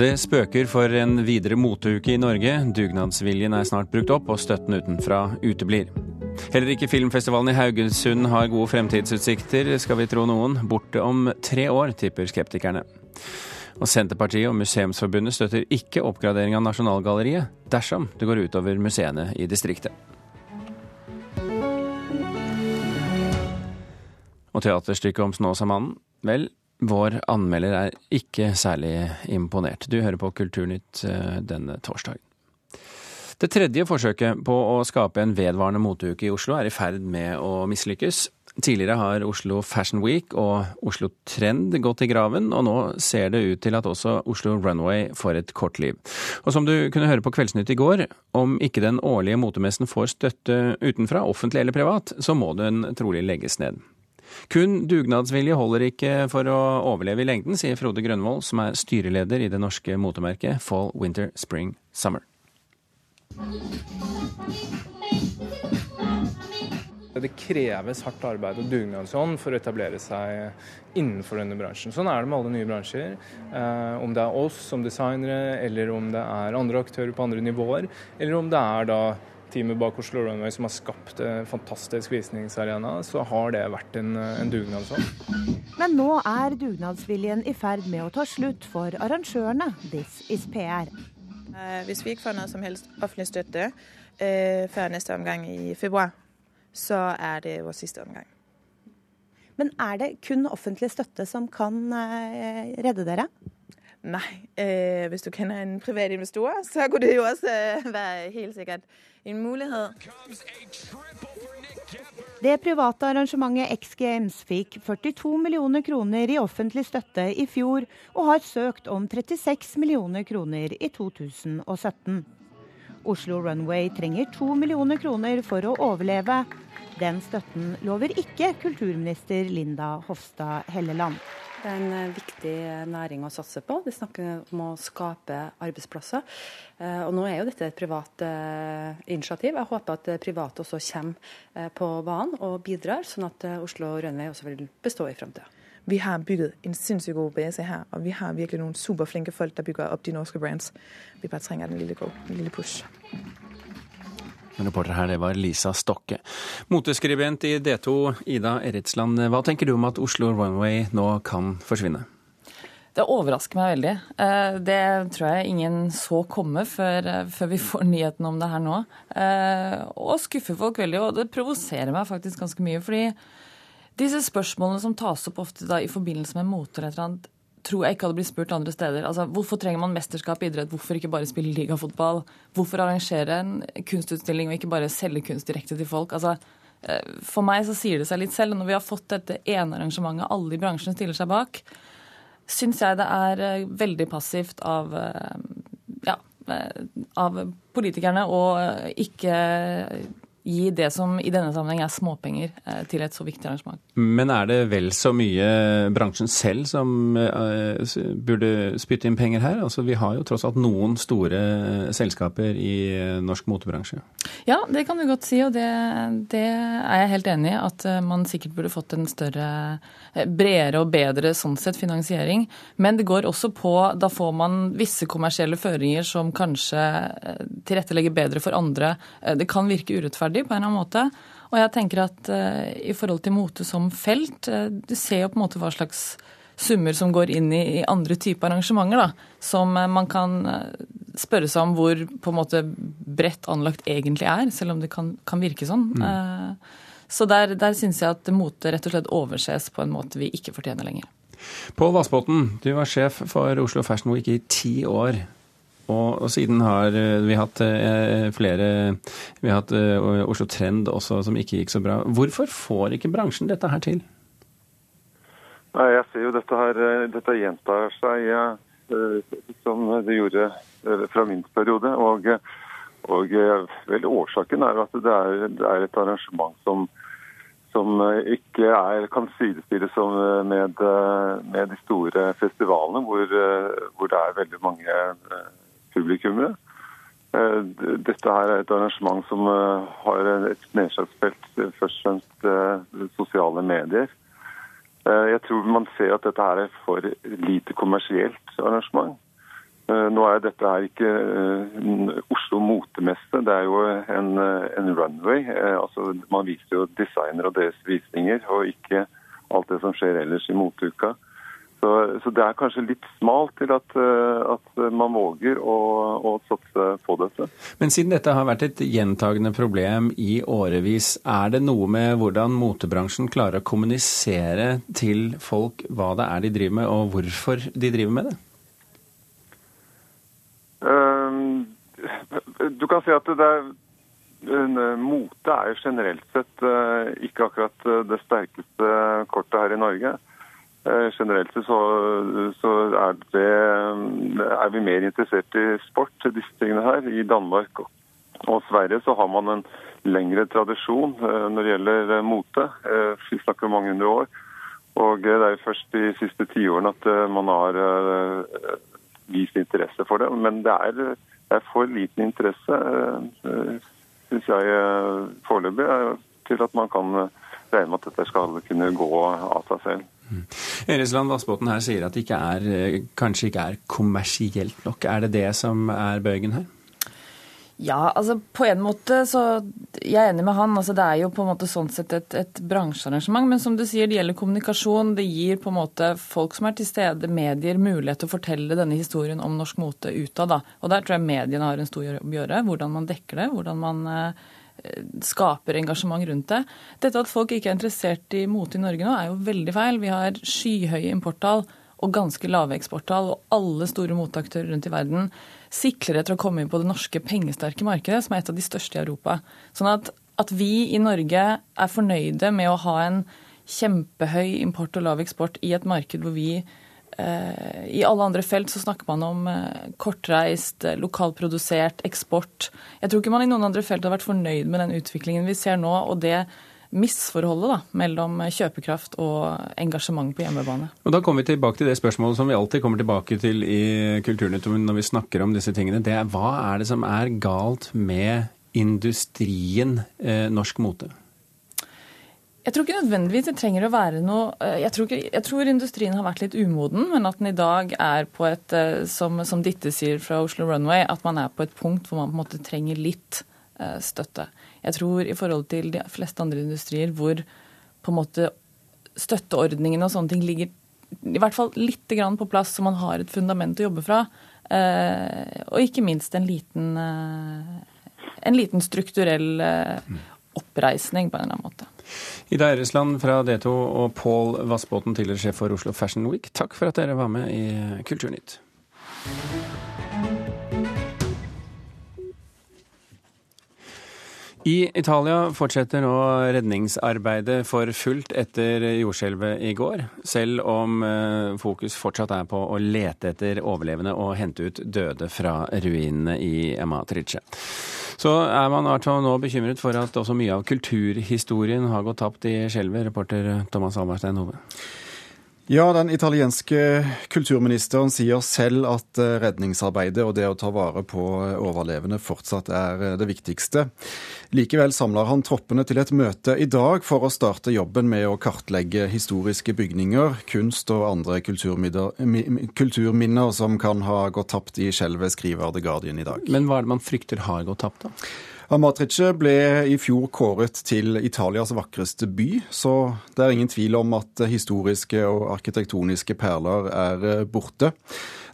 Det spøker for en videre moteuke i Norge. Dugnadsviljen er snart brukt opp, og støtten utenfra uteblir. Heller ikke filmfestivalen i Haugesund har gode fremtidsutsikter, skal vi tro noen. Borte om tre år, tipper skeptikerne. Og Senterpartiet og Museumsforbundet støtter ikke oppgradering av Nasjonalgalleriet dersom det går utover museene i distriktet. Og teaterstykket om Snåsamannen? Vel, vår anmelder er ikke særlig imponert. Du hører på Kulturnytt eh, denne torsdagen. Det tredje forsøket på å skape en vedvarende moteuke i Oslo er i ferd med å mislykkes. Tidligere har Oslo Fashion Week og Oslo Trend gått i graven, og nå ser det ut til at også Oslo Runway får et kort liv. Og som du kunne høre på Kveldsnytt i går, om ikke den årlige motemessen får støtte utenfra, offentlig eller privat, så må den trolig legges ned. Kun dugnadsvilje holder ikke for å overleve i lengden, sier Frode Grønvoll, som er styreleder i det norske motemerket Fall Winter Spring Summer. Det kreves hardt arbeid og dugnadsånd for å etablere seg innenfor denne bransjen. Sånn er det med alle nye bransjer. Eh, om det er oss som designere, eller om det er andre aktører på andre nivåer, eller om det er da teamet bak Oslo Runway som har skapt en fantastisk visningsarena, så har det vært en, en dugnadsånd. Men nå er dugnadsviljen i ferd med å ta slutt for arrangørene This is PR. Eh, hvis vi ikke får noe som helst offentlig støtte eh, før neste omgang i februar, så er det vår siste omgang. Men er det kun offentlig støtte som kan eh, redde dere? Nei. Eh, hvis du kjenner en privat investor, så kunne det jo også eh, være helt sikkert en mulighet. Det private arrangementet X Games fikk 42 millioner kroner i offentlig støtte i fjor, og har søkt om 36 millioner kroner i 2017. Oslo Runway trenger 2 millioner kroner for å overleve. Den støtten lover ikke kulturminister Linda Hofstad Helleland. Det er en eh, viktig eh, næring å satse på. Vi snakker om å skape arbeidsplasser. Eh, og nå er jo dette et privat initiativ. Jeg håper at private også kommer på banen og bidrar, sånn at Oslo Rønvei også vil bestå i framtida. Vi har bygget en sinnssykt god base her, og vi har virkelig noen superflinke folk som bygger opp de norske brands. Vi bare trenger en lille, go, en lille push. Reporter her, det var Lisa Stokke. Moteskribent i D2, Ida Eritsland. Hva tenker du om at Oslo Runway nå kan forsvinne? Det overrasker meg veldig. Eh, det tror jeg ingen så komme før, eh, før vi får nyheten om det her nå. Eh, og skuffer folk veldig, og det provoserer meg faktisk ganske mye. fordi disse spørsmålene som tas opp ofte da, i forbindelse med mote eller et eller annet, tror jeg ikke hadde blitt spurt andre steder. Altså, Hvorfor trenger man mesterskap i idrett? Hvorfor ikke bare spille ligafotball? Hvorfor arrangere en kunstutstilling og ikke bare selge kunst direkte til folk? Altså, eh, for meg så sier det seg litt selv. Når vi har fått dette ene arrangementet alle i bransjen stiller seg bak, syns jeg det er eh, veldig passivt av, eh, ja, av politikerne å ikke gi det som i denne sammenheng er småpenger eh, til et så viktig arrangement. Men er det vel så mye bransjen selv som uh, burde spytte inn penger her? Altså, vi har jo tross alt noen store selskaper i norsk motebransje. Ja, det kan du godt si, og det, det er jeg helt enig i. At man sikkert burde fått en større, bredere og bedre sånn sett finansiering. Men det går også på Da får man visse kommersielle føringer som kanskje tilrettelegger bedre for andre. Det kan virke urettferdig på en eller annen måte. Og jeg tenker at uh, i forhold til mote som felt, uh, du ser jo på en måte hva slags summer som går inn i, i andre typer arrangementer, da. Som uh, man kan spørre seg om hvor på en måte bredt anlagt egentlig er, selv om det kan, kan virke sånn. Mm. så der, der syns jeg at mote rett og slett overses på en måte vi ikke fortjener lenger. Pål Vassbotn, du var sjef for Oslo Fashion Week i ti år. Og, og, siden har eh, vi hatt eh, flere Vi har hatt eh, Oslo Trend også som ikke gikk så bra. Hvorfor får ikke bransjen dette her til? Nei, Jeg ser jo dette her Dette gjentar seg som det gjorde fra min periode. Og, og vel, årsaken er at det er, det er et arrangement som, som ikke er, kan sidestilles med, med, de store festivalene, hvor, hvor, det er veldig mange publikummere. Eh, dette her er et arrangement som eh, har et nedslagsfelt, eh, først og fremst sosiale medier. Jeg tror man ser at dette her er for lite kommersielt arrangement. Nå er dette her ikke Oslo motemesse, det er jo en, en runway. altså Man viser jo designere og deres visninger, og ikke alt det som skjer ellers i moteuka. Så, så, det er kanskje litt smalt til at, at man våger å, å, satse på dette. Men siden dette har vært et gjentagende problem i årevis, er det noe med hvordan motebransjen klarer å kommunisere til folk hva det er de driver med, og hvorfor de driver med det? Ehm, du kan si at det er, mote er jo generelt sett eh, ikke akkurat eh, det sterkeste kortet her i Norge. Eh, generelt så, så er, det, er, vi mer interessert i sport, disse tingene her. I Danmark og Sverige så har man en lengre tradisjon når det gjelder mote. Vi snakker om mange hundre år. Og det er jo først de siste tiårene at man har vist interesse for det. Men det er, det er for liten interesse, eh, syns jeg eh, foreløpig, til at man kan regne med at dette skal kunne gå av seg selv. Eresland Vassbotn her sier at det ikke er, eh, kanskje ikke er kommersielt nok. Er det det som er bøygen her? Ja, altså på en måte så Jeg er enig med han. altså Det er jo på en måte sånn sett et, et bransjearrangement. Men som du sier, det gjelder kommunikasjon. Det gir på en måte folk som er til stede, medier, mulighet til å fortelle denne historien om norsk mote utad. Og der tror jeg mediene har en stor jobb å gjøre. Hvordan man dekker det. Hvordan man eh, skaper engasjement rundt det. Dette at folk ikke er interessert i mote i Norge nå, er jo veldig feil. Vi har skyhøye importtall og ganske lave eksporttall, og alle store moteaktører rundt i verden sikler etter å komme inn på det norske pengesterke markedet, som er et av de største i Europa. Sånn at, at vi i Norge er fornøyde med å ha en kjempehøy import og lav eksport i et marked hvor vi i alle andre felt så snakker man om eh, kortreist, eh, lokalprodusert, eksport. Jeg tror ikke man i noen andre felt har vært fornøyd med den utviklingen vi ser nå. og det misforholdet da, mellom kjøpekraft og engasjement på hjemmebane. Og Da kommer vi tilbake til det spørsmålet som vi alltid kommer tilbake til i Kulturnytt når vi snakker om disse tingene. Det er hva er det som er galt med industrien eh, norsk mote? Jeg tror ikke nødvendigvis det trenger å være noe eh, jeg tror, ikke, jeg tror, industrien har vært litt umoden, men at den i dag er på et, eh, som, som Ditte sier fra Oslo Runway, at man er på et punkt hvor man på en måte trenger litt eh, støtte. Jeg tror i forhold til de fleste andre industrier hvor på en måte støtteordningene og sånne ting ligger i hvert fall litt på plass, så man har et fundament å jobbe fra. Og ikke minst en liten, en liten strukturell eh, oppreisning på en eller annen måte. Ida Eresland fra D2 og Pål Vassbotn, tidligere sjef for Oslo Fashion Week, takk for at dere var med i Kulturnytt. I Italia fortsetter nå redningsarbeidet for fullt etter jordskjelvet i går, selv om eh, fokus fortsatt er på å lete etter overlevende og hente ut døde fra ruinene i Amatrice. Så er man nå bekymret for at også mye av kulturhistorien har gått tapt i skjelvet, reporter Thomas Alvarstein Hove. Ja, Den italienske kulturministeren sier selv at eh, redningsarbeidet og det å ta vare på overlevende fortsatt er eh, det viktigste. Likevel samler han troppene til et møte i dag for å starte jobben med å kartlegge historiske bygninger, kunst og andre kulturminner som kan ha gått tapt i skjelvet, skriver The Guardian i dag. Men hva er det man frykter har gått tapt, da? Amatrice ble i fjor kåret til Italias vakreste by, så det er ingen tvil om at historiske og arkitektoniske perler er eh, borte.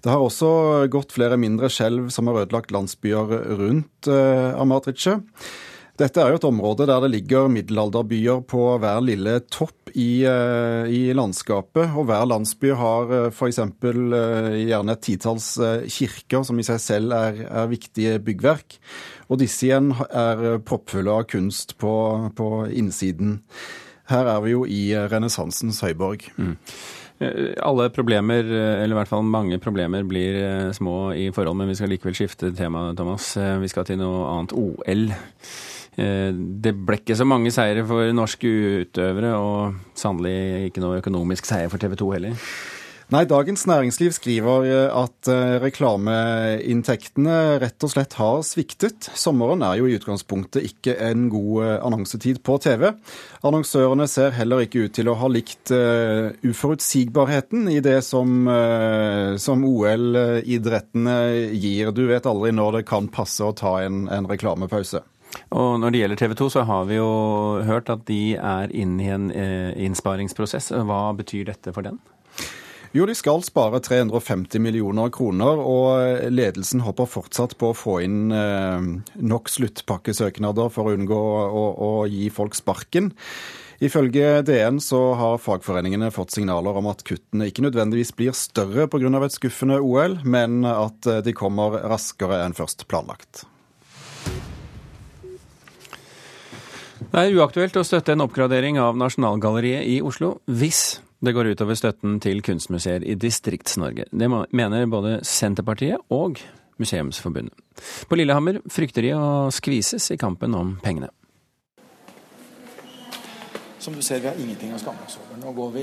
Det har også gått flere mindre skjelv som har ødelagt landsbyer rundt eh, Amatrice. Dette er jo et område der det ligger middelalderbyer på hver lille topp i, eh, i landskapet. Og hver landsby har f.eks. gjerne et titalls kirker, som i seg selv er, er viktige byggverk. Og disse igjen er proppfulle av kunst på, på, innsiden. Her er vi jo i renessansens høyborg. Mm. Eh, alle problemer, eller i hvert fall mange problemer, blir eh, små i forhold, men vi skal likevel skifte tema, Thomas. Eh, vi skal til noe annet. OL. Det ble ikke så mange seire for norske utøvere, og sannelig ikke noe økonomisk seier for TV 2 heller? Nei, Dagens Næringsliv skriver eh, at eh, reklameinntektene rett og slett har sviktet. Sommeren er jo i utgangspunktet ikke en god eh, annonsetid på TV. Annonsørene ser heller ikke ut til å ha likt uforutsigbarheten i det som, som OL-idrettene gir. Du vet aldri når det kan passe å ta en, en reklamepause. Og Når det gjelder TV 2, så har vi jo hørt at de er inne i en innsparingsprosess. Hva betyr dette for den? Jo, de skal spare 350 millioner kroner, og ledelsen håper fortsatt på å få inn eh, nok sluttpakkesøknader for å unngå å, å gi folk sparken. Ifølge DN så har fagforeningene fått signaler om at kuttene ikke nødvendigvis blir større pga. et skuffende OL, men at de kommer raskere enn først planlagt. Det er uaktuelt å støtte en oppgradering av Nasjonalgalleriet i Oslo hvis det går utover støtten til kunstmuseer i Distrikts-Norge. Det mener både Senterpartiet og Museumsforbundet. På Lillehammer frykter de å skvises i kampen om pengene. Som du ser, vi har ingenting å skamme oss over. Nå går vi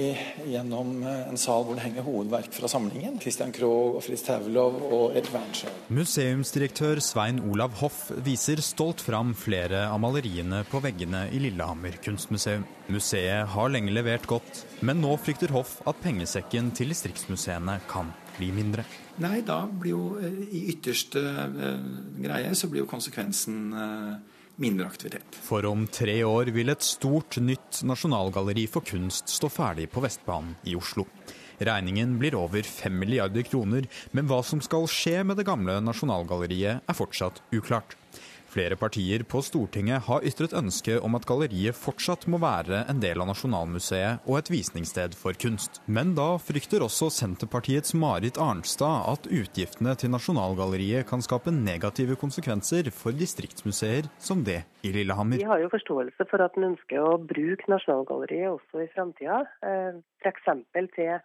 gjennom eh, en sal hvor det henger hovedverk fra samlingen. Christian Krogh, Fritz Taulov og Ed Wernskjø. Museumsdirektør Svein Olav Hoff viser stolt fram flere av maleriene på veggene i Lillehammer kunstmuseum. Museet har lenge levert godt, men nå frykter Hoff at pengesekken til distriktsmuseene kan bli mindre. Nei, da blir jo eh, i ytterste uh, greie så blir jo konsekvensen uh, mindre aktivitet. For om tre år vil et stort, nytt nasjonalgalleri for kunst stå ferdig på Vestbanen i Oslo. Regningen blir over fem milliarder kroner, men hva som skal skje med det gamle Nasjonalgalleriet er fortsatt uklart. Flere partier på Stortinget har ytret ønske om at galleriet fortsatt må være en del av Nasjonalmuseet og et visningssted for kunst. Men da frykter også Senterpartiets Marit Arnstad at utgiftene til Nasjonalgalleriet kan skape negative konsekvenser for distriktsmuseer som det i Lillehammer. Vi har jo forståelse for at en ønsker å bruke Nasjonalgalleriet også i framtida, eh, f.eks. til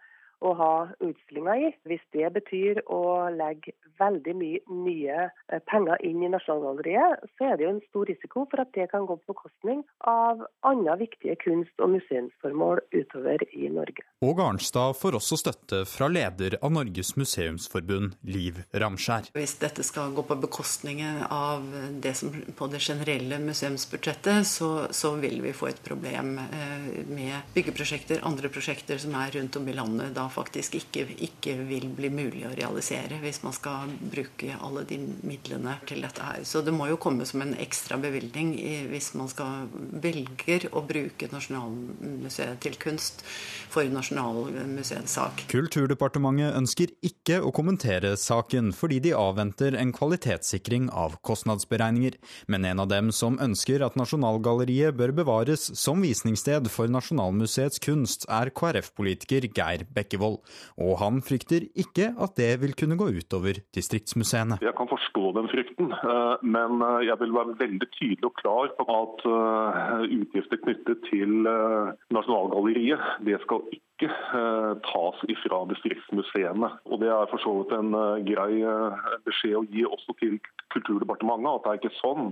å ha utstillinga i. Hvis det betyr å legge veldig mye nye eh, penger inn i Nasjonalgalleriet, så er det jo en stor risiko for at det kan gå på bekostning av andre viktige kunst- og museumsformål utover i Norge. Og Arnstad får også støtte fra leder av Norges museumsforbund, Liv Ramskjær. Hvis dette skal gå på bekostning av det som på det generelle museumsbudsjettet, så, så vil vi få et problem eh, med byggeprosjekter, andre prosjekter som er rundt om i landet. Da faktisk ikke, ikke, vil bli mulig å realisere hvis man skal bruke alle de midlene til dette her. Så det må jo komme som en ekstra bevilgning hvis man skal velger å bruke Nasjonalmuseet til kunst for Nasjonalmuseets sak. Kulturdepartementet ønsker ikke å kommentere saken fordi de avventer en kvalitetssikring av kostnadsberegninger. Men en av dem som ønsker at Nasjonalgalleriet bør bevares som visningssted for Nasjonalmuseets kunst, er KrF-politiker Geir Bekkevold. Bekkevold, og han frykter ikke at det vil kunne gå utover distriktsmuseene. Jeg kan forstå den frykten, eh, men eh, jeg vil være veldig tydelig og klar på at eh, utgifter knyttet til Nasjonalgalleriet, det skal ikke tas ifra distriktsmuseene. Og Det er for så vidt en grei beskjed å gi også til Kulturdepartementet, at det er ikke sånn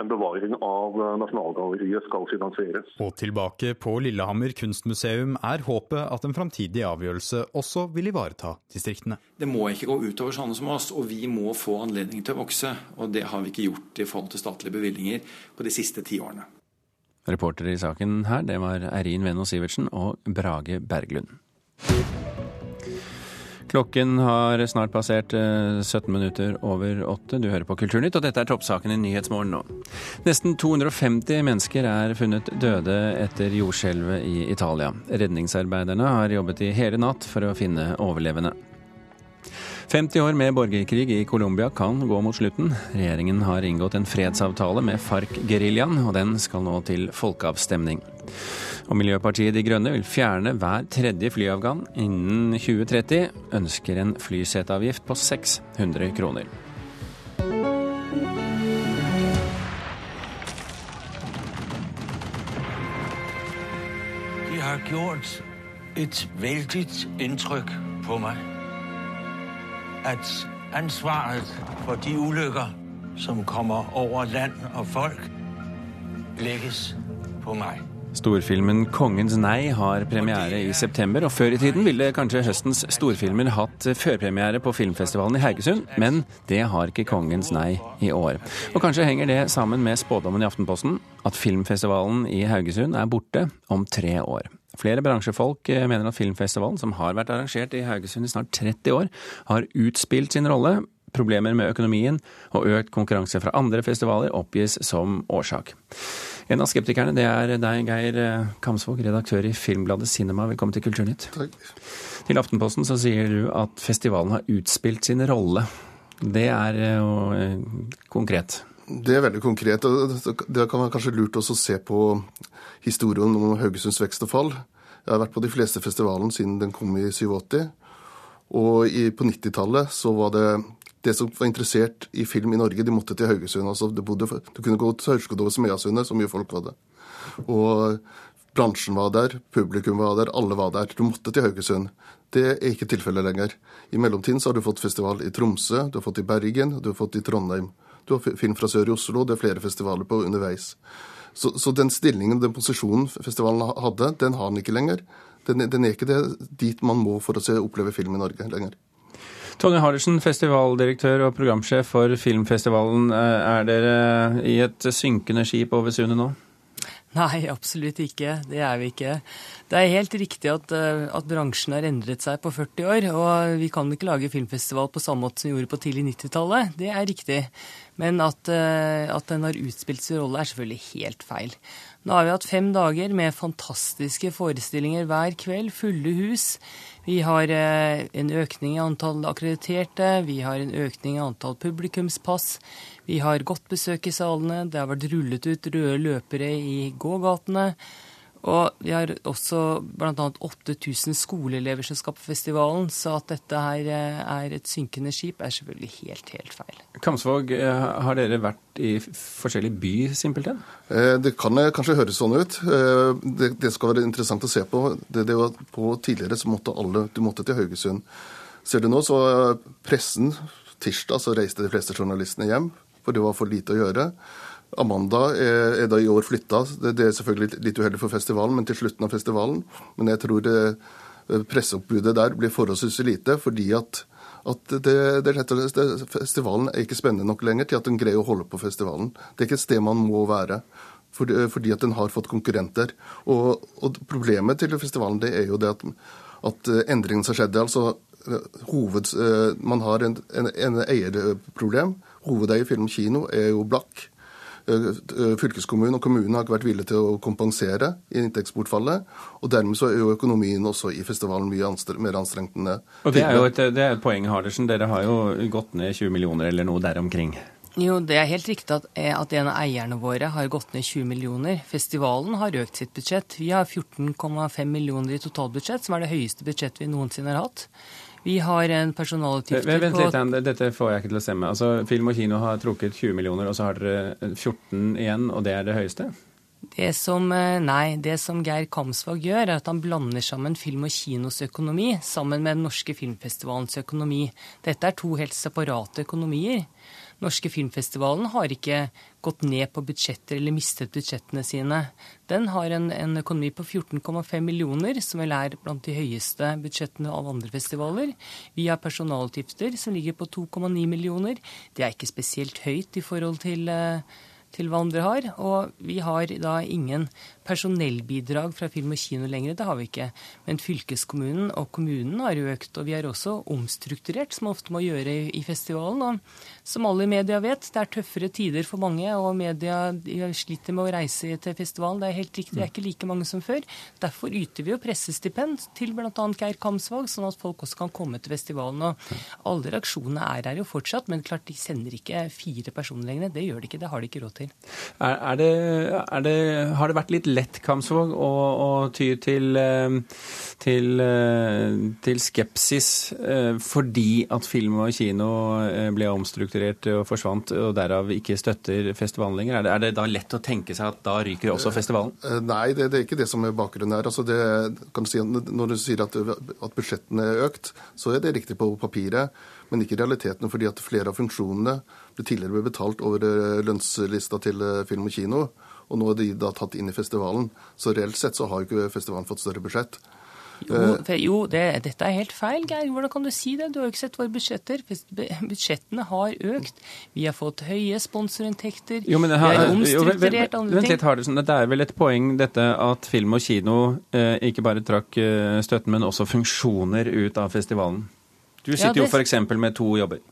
en bevaring av Nasjonalgalleriet skal finansieres. Og tilbake på Lillehammer kunstmuseum er håpet at en framtidig avgjørelse også vil ivareta distriktene. Det må ikke gå utover sånne som oss, og vi må få anledning til å vokse. Og det har vi ikke gjort i forhold til statlige bevilgninger på de siste ti årene. Reportere i saken her, det var Eirin Venno Sivertsen og Brage Berglund. Klokken har snart passert 17 eh, minutter over åtte. Du hører på Kulturnytt, og dette er toppsaken i Nyhetsmorgen nå. Nesten 250 mennesker er funnet døde etter jordskjelvet i Italia. Redningsarbeiderne har jobbet i hele natt for å finne overlevende. 50 år med borgerkrig i Colombia kan gå mot slutten. Regjeringen har inngått en fredsavtale med FARC-geriljaen, og den skal nå til folkeavstemning. Og Miljøpartiet De Grønne vil fjerne hver tredje flyavgang innen 2030. Ønsker en flyseteavgift på 600 kroner. De har gjort et veldig inntrykk på meg. At ansvaret for de ulykker som kommer over land og folk, legges på meg Storfilmen 'Kongens nei' har premiere i september, og før i tiden ville kanskje høstens storfilmer hatt førpremiere på filmfestivalen i Haugesund, men det har ikke 'Kongens nei' i år. Og kanskje henger det sammen med spådommen i Aftenposten, at filmfestivalen i Haugesund er borte om tre år. Flere bransjefolk eh, mener at filmfestivalen, som har vært arrangert i Haugesund i snart 30 år, har utspilt sin rolle. Problemer med økonomien og økt konkurranse fra andre festivaler oppgis som årsak. En av skeptikerne det er deg, Geir Kamsvåg, redaktør i filmbladet Cinema. Velkommen til Kulturnytt. Takk. Til Aftenposten så sier du at festivalen har utspilt sin rolle. Det er jo eh, konkret. Det er veldig konkret. Det kan være kanskje lurt også å se på historien om Haugesunds vekst og fall. Jeg har vært på de fleste festivalene siden den kom i 87. Og i, på 90-tallet så var det det som var interessert i film i Norge, de måtte til Haugesund. altså Du, bodde, du kunne gå til Hørskodo og Smeasundet, så mye folk var det. Og bransjen var der, publikum var der, alle var der. Du måtte til Haugesund. Det er ikke tilfellet lenger. I mellomtiden så har du fått festival i Tromsø, du har fått i Bergen, du har fått i Trondheim. Du har film fra sør i Oslo, det er flere festivaler på underveis. Så, så den stillingen, den posisjonen festivalen hadde, den har den ikke lenger. Den, den er ikke det dit man må for å se, oppleve film i Norge lenger. Tonje Hardersen, festivaldirektør og programsjef for filmfestivalen. Er dere i et synkende skip over sundet nå? Nei, absolutt ikke. Det er vi ikke. Det er helt riktig at, at, bransjen har endret seg på 40 år. Og vi kan ikke lage filmfestival på samme måte som vi gjorde på tidlig 90-tallet. Det er riktig. Men at, at den har utspilt sin rolle, er selvfølgelig helt feil. Nå har vi hatt fem dager med fantastiske forestillinger hver kveld, fulle hus. Vi har eh, en økning i antall akkrediterte, vi har en økning i antall publikumspass. Vi har godt besøk i salene, det har vært rullet ut røde løpere i gågatene. Og vi har også bl.a. 8000 skoleelever som skal på festivalen, så at dette her eh, er et synkende skip, er selvfølgelig helt, helt feil. Kamsvåg, eh, har dere vært i forskjellige by, simpelthen? Eh, det kan kanskje høres sånn ut. Det, det skal være interessant å se på. Det, det var på Tidligere så måtte alle du måtte til Haugesund. Ser du nå, så pressen Tirsdag så reiste de fleste journalistene hjem, for det var for lite å gjøre. Amanda er, er da i år flytta. Det, det, er selvfølgelig litt uheldig for festivalen, men til slutten av festivalen. Men jeg tror det, eh, presseoppbudet der blir forholdsvis lite, fordi at, at det, det, festivalen er ikke spennende nok lenger til at den greier å holde på festivalen. Det er ikke et sted man må være. Fordi, fordi at den har fått konkurrenter. Og, og, Problemet til festivalen det er jo det at, at endringen som skjedde altså eh, hoved, eh, Man har en, en, en eierproblem. Hovedeier Film Kino er jo blakk. Eh, eh, fylkeskommunen og kommunen har ikke vært villige til å kompensere i inntektsbortfallet. Og dermed så er jo økonomien også i festivalen mye anstre mer anstrengt enn det. Og det er jo et, det er et poeng, Hardersen. Dere har jo gått ned 20 millioner eller noe der omkring. Jo, det er helt riktig at, eh, at, en av eierne våre har gått ned 20 millioner. Festivalen har økt sitt budsjett. Vi har 14,5 millioner i totalbudsjett, som er det høyeste budsjettet vi noensinne har hatt. Vi har en personalutgifter Vent litt, dette får jeg ikke til å stemme. Altså, Film og kino har trukket 20 millioner, og så har dere 14 igjen, og det er det høyeste? Det som, eh, nei, det som Geir Kamsvåg gjør, er at han blander sammen film og kinos økonomi sammen med den norske filmfestivalens økonomi. Dette er to helt separate økonomier norske filmfestivalen har ikke gått ned på budsjetter eller mistet budsjettene sine. Den har en, en økonomi på 14,5 millioner, som vel er blant de høyeste budsjettene av andre festivaler. Vi har personalutgifter som ligger på 2,9 millioner. Det er ikke spesielt høyt i forhold til uh, til hva andre har. Og vi har da ingen personellbidrag fra film og kino lenger, det har vi ikke. Men fylkeskommunen og kommunen har økt, og vi har også omstrukturert, som ofte må gjøre i festivalen. Og som alle i media vet, det er tøffere tider for mange, og media sliter med å reise til festivalen. Det er helt riktig, det er ikke like mange som før. Derfor yter vi jo pressestipend til bl.a. Geir Kamsvåg, sånn at folk også kan komme til festivalen. Og alle reaksjonene er her jo fortsatt, men klart de sender ikke fire personer lenger. Det gjør de ikke, det har de ikke råd til. Er, er, det, er det, har det vært litt lett, Kamsvåg, å, å ty til, eh, til, eh, til, skepsis eh, fordi at film og kino ble omstrukturert og forsvant, og derav ikke støtter festivalen lenger? Er det, er det da lett å tenke seg at da ryker også festivalen? Nei, det, det er ikke det som er bakgrunnen her. Altså det, du si, når du sier at, at budsjettene er økt, så er det riktig på papiret men ikke realiteten, fordi at flere av funksjonene ble tidligere betalt over lønnslista til film og kino. Og nå er de da tatt inn i festivalen. Så reelt sett så har jo ikke festivalen fått større budsjett. Jo, for, jo det, dette er helt feil, Geir. Hvordan kan du si det? Du har jo ikke sett våre budsjetter. Budsjettene har økt. Vi har fått høye sponsorinntekter. Jo, men det har, vi har omstrukturert andre ting. Vent litt, Hardesen. Det er vel et poeng dette at film og kino eh, ikke bare trakk eh, støtten, men også funksjoner ut av festivalen. Du sitter ja, det... jo f.eks. med to jobber.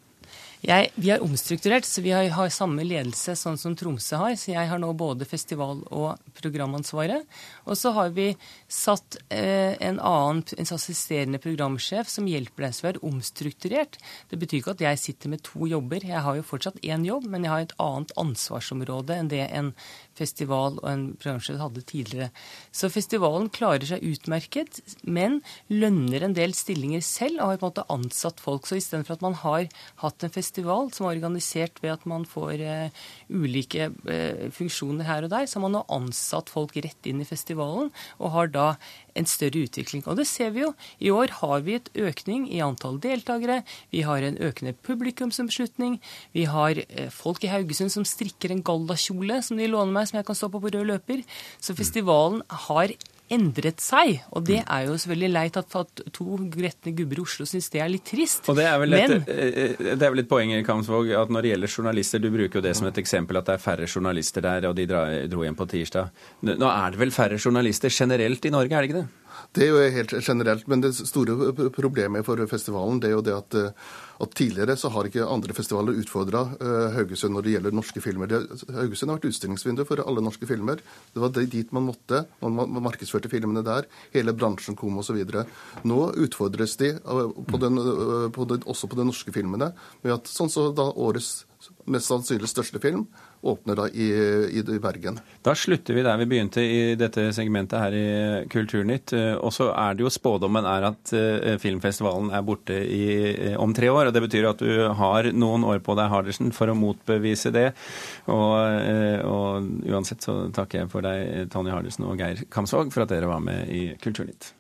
Jeg, vi har omstrukturert, så vi har, har, samme ledelse sånn som Tromsø har. Så jeg har nå både festival- og programansvaret. Og så har vi satt eh, en annen en assisterende programsjef som hjelper deg. Så vi har omstrukturert. Det betyr ikke at jeg sitter med to jobber. Jeg har jo fortsatt én jobb, men jeg har et annet ansvarsområde enn det en festival og en programsjef hadde tidligere. Så festivalen klarer seg utmerket, men lønner en del stillinger selv og har på en måte ansatt folk. Så istedenfor at man har hatt en festival som er organisert ved at man får uh, ulike uh, funksjoner her og der, så man har ansatt folk rett inn i festivalen og har da en større utvikling. Og det ser vi jo. I år har vi et økning i antall deltakere. Vi har en økende publikumsomslutning. Vi har uh, folk i Haugesund som strikker en gallakjole som de låner meg som jeg kan stå på på rød løper. Så festivalen har endret seg. Og det er jo selvfølgelig leit at, to gretne gubber i Oslo syns det er litt trist. Og det er vel et, Men, eh, det er vel et poeng Kamsvåg, at når det gjelder journalister, du bruker jo det som et eksempel at det er færre journalister der, og de dro hjem på tirsdag. Nå er det vel færre journalister generelt i Norge, er det ikke det? Det er jo helt generelt, men det store problemet for festivalen det er jo det at, eh, at tidligere så har ikke andre festivaler utfordra uh, Haugesund når det gjelder norske filmer. Haugesund har vært utstillingsvindu for alle norske filmer. Det var dit man måtte. Man, markedsførte filmene der. Hele bransjen kom osv. Nå utfordres de uh, på den, på den, også på de norske filmene med at sånn som så da årets mest sannsynlig største film, åpner da i, i, Bergen. Da slutter vi der vi begynte i dette segmentet her i Kulturnytt. Eh, og så er det jo spådommen er at eh, filmfestivalen er borte i, eh, om tre år. og Det betyr at du har noen år på deg, Hardersen, for å motbevise det. Og, og uansett så takker jeg for deg, Tonje Hardersen og Geir Kamsvåg, for at dere var med i Kulturnytt.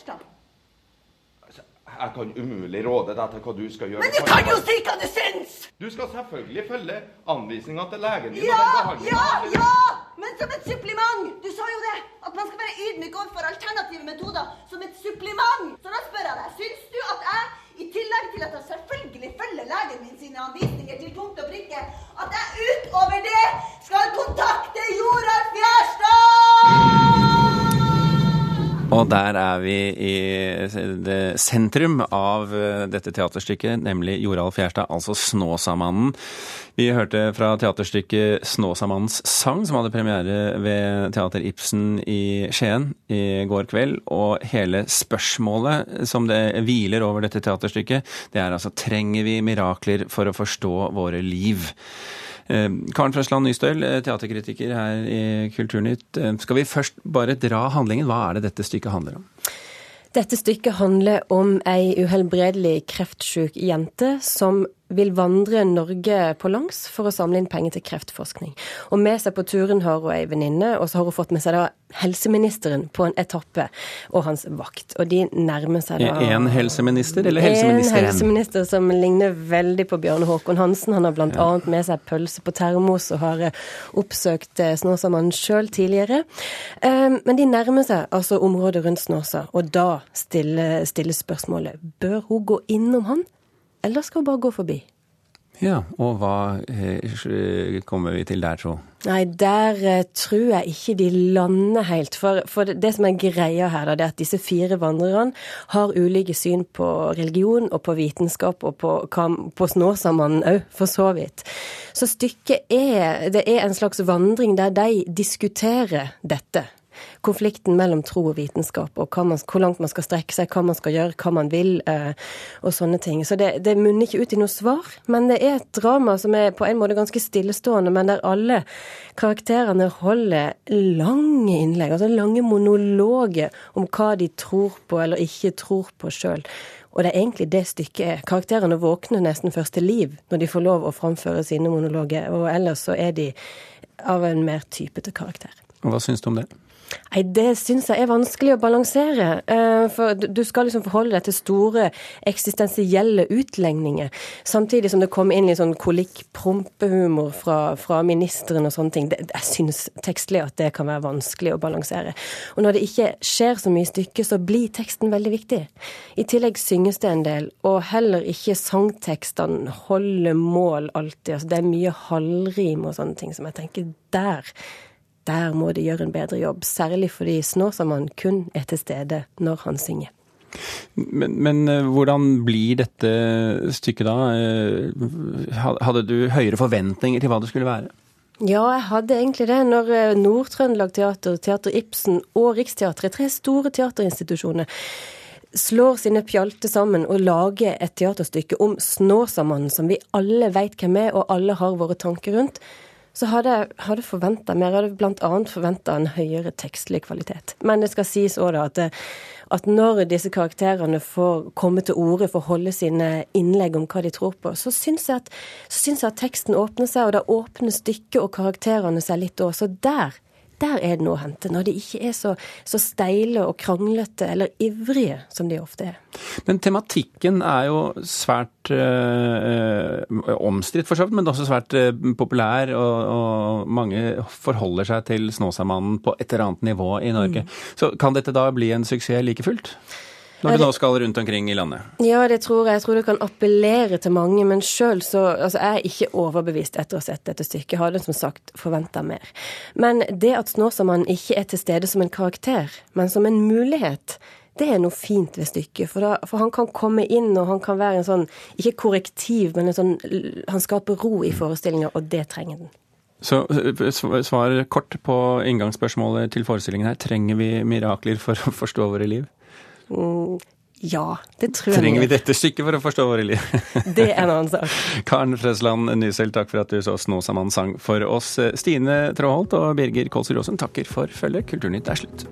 Gjerstad? Altså, jeg kan umulig råde deg til hva du skal gjøre. Men du kan jo si hva du syns! Du skal selvfølgelig følge anvisninga til legen din. Ja, ja, ja! Men som et supplement! Du sa jo det! At man skal være ydmyk overfor alternative metoder som et supplement. Så da spør jeg deg, syns du at jeg, i tillegg til at jeg selvfølgelig følger legen min sine anvisninger til punkt og prikke, at jeg utover det skal kontakte Joralf Gjerstad? Og der er vi i sentrum av eh, dette teaterstykket, nemlig Joralf Gjerstad, altså Snåsamannen. Vi hørte fra teaterstykket Snåsamannens sang, som hadde premiere ved Teater Ibsen i Skien i går kveld. Og hele spørsmålet som det hviler over dette teaterstykket, det er altså trenger vi mirakler for å forstå våre liv? Eh, Karen Frøsland Nystøl, eh, teaterkritiker her i Kulturnytt. Eh, skal vi først bare dra handlingen? Hva er det dette stykket handler om? Dette stykket handler om ei uhelbredelig kreftsjuk jente som vil vandre Norge på langs for å samle inn penger til kreftforskning. Og med seg på turen har hun ei venninne, og så har hun fått med seg da helseministeren på en etappe og hans vakt. Og de nærmer seg da En helseminister, eller helseministeren? En helseminister som ligner veldig på Bjarne Håkon Hansen. Han har bl.a. Ja. med seg pølse på termos og har eh, oppsøkt eh, Snåsamannen sjøl tidligere. Um, men de nærmer seg altså området rundt Snåsa, og da stilles stille spørsmålet bør hun gå innom han? Eller skal hun bare gå forbi? Ja, og hva eh, kommer vi til der, tro? Nei, der eh, tror jeg ikke de lander helt. For, for det, det, som er greia her, da, det er at disse fire vandrerne har ulike syn på religion og på vitenskap og på, på Snåsamannen òg, for så vidt. Så stykket er Det er en slags vandring der de diskuterer dette konflikten mellom tro og vitenskap, og man, hvor langt man skal strekke seg, hva man skal gjøre, hva man vil, eh, og sånne ting. Så det, det munner ikke ut i noe svar, men det er et drama som er på en måte ganske stillestående, men der alle karakterene holder lange innlegg, altså lange monologer om hva de tror på eller ikke tror på sjøl. Og det er egentlig det stykket er. Karakterene våkner nesten først til liv når de får lov å framføre sine monologer, og ellers så er de av en mer typete karakter. Og Hva syns du om det? Nei, Det syns jeg er vanskelig å balansere. Eh, for du skal liksom forholde deg til store eksistensielle utlegninger, samtidig som det kommer inn litt sånn kolikk-prompehumor fra, fra ministeren og sånne ting. Jeg syns tekstlig at det kan være vanskelig å balansere. Og når det ikke skjer så mye stykke, så blir teksten veldig viktig. I tillegg synges det en del, og heller ikke sangtekstene holder mål alltid. Altså, det er mye halvrim og sånne ting som jeg tenker der der må de gjøre en bedre jobb, særlig fordi Snåsamannen kun er til stede når han synger. Men, men, eh, hvordan blir dette stykket da? Eh, hadde du høyere forventninger til hva det skulle være? Ja, jeg hadde egentlig det. Når eh, Nord-Trøndelag Teater, Teater Ibsen og Riksteatret, tre store teaterinstitusjoner, slår sine pjalter sammen og lager et teaterstykke om Snåsamannen, som vi alle veit hvem er, og alle har våre tanker rundt, så hadde jeg hadde forventa mer. Jeg hadde bl.a. forventa en høyere tekstlig kvalitet. Men det skal sies òg at, at, når disse karakterene får komme til orde å holde sine innlegg om hva de tror på, så syns jeg, jeg, at teksten åpner seg, og da åpner stykket og karakterene seg litt òg. Så der der er det noe å hente. Når de ikke er så, så, steile og kranglete eller ivrige som de ofte er. Men tematikken er jo svært øh, omstridt, for så vidt, men også svært øh, populær. Og, og, mange forholder seg til Snåsamannen på et eller annet nivå i Norge. Mm. Så kan dette da bli en suksess like fullt? Når du nå skal rundt omkring i landet? Ja, det tror jeg. Jeg tror det kan appellere til mange. Men sjøl så altså, jeg er ikke overbevist etter å ha sett dette stykket. Jeg hadde som sagt forventa mer. Men det at Snåsamannen ikke er til stede som en karakter, men som en mulighet, det er noe fint ved stykket. For, da, for, han kan komme inn, og han kan være en sånn, ikke korrektiv, men en sånn Han skaper ro i forestillinga, og det trenger den. Så svar kort på inngangsspørsmålet til forestillingen her. Trenger vi mirakler for å forstå våre liv? Mm, ja, det tror jeg. Trenger vi dette stykket for å forstå våre liv? det er en annen sak. Karen Frøsland Nysel, takk for at du så Snåsamann sang for oss. Stine Tråholt og Birger Kolsrud Aasen takker for følget. Kulturnytt er slutt.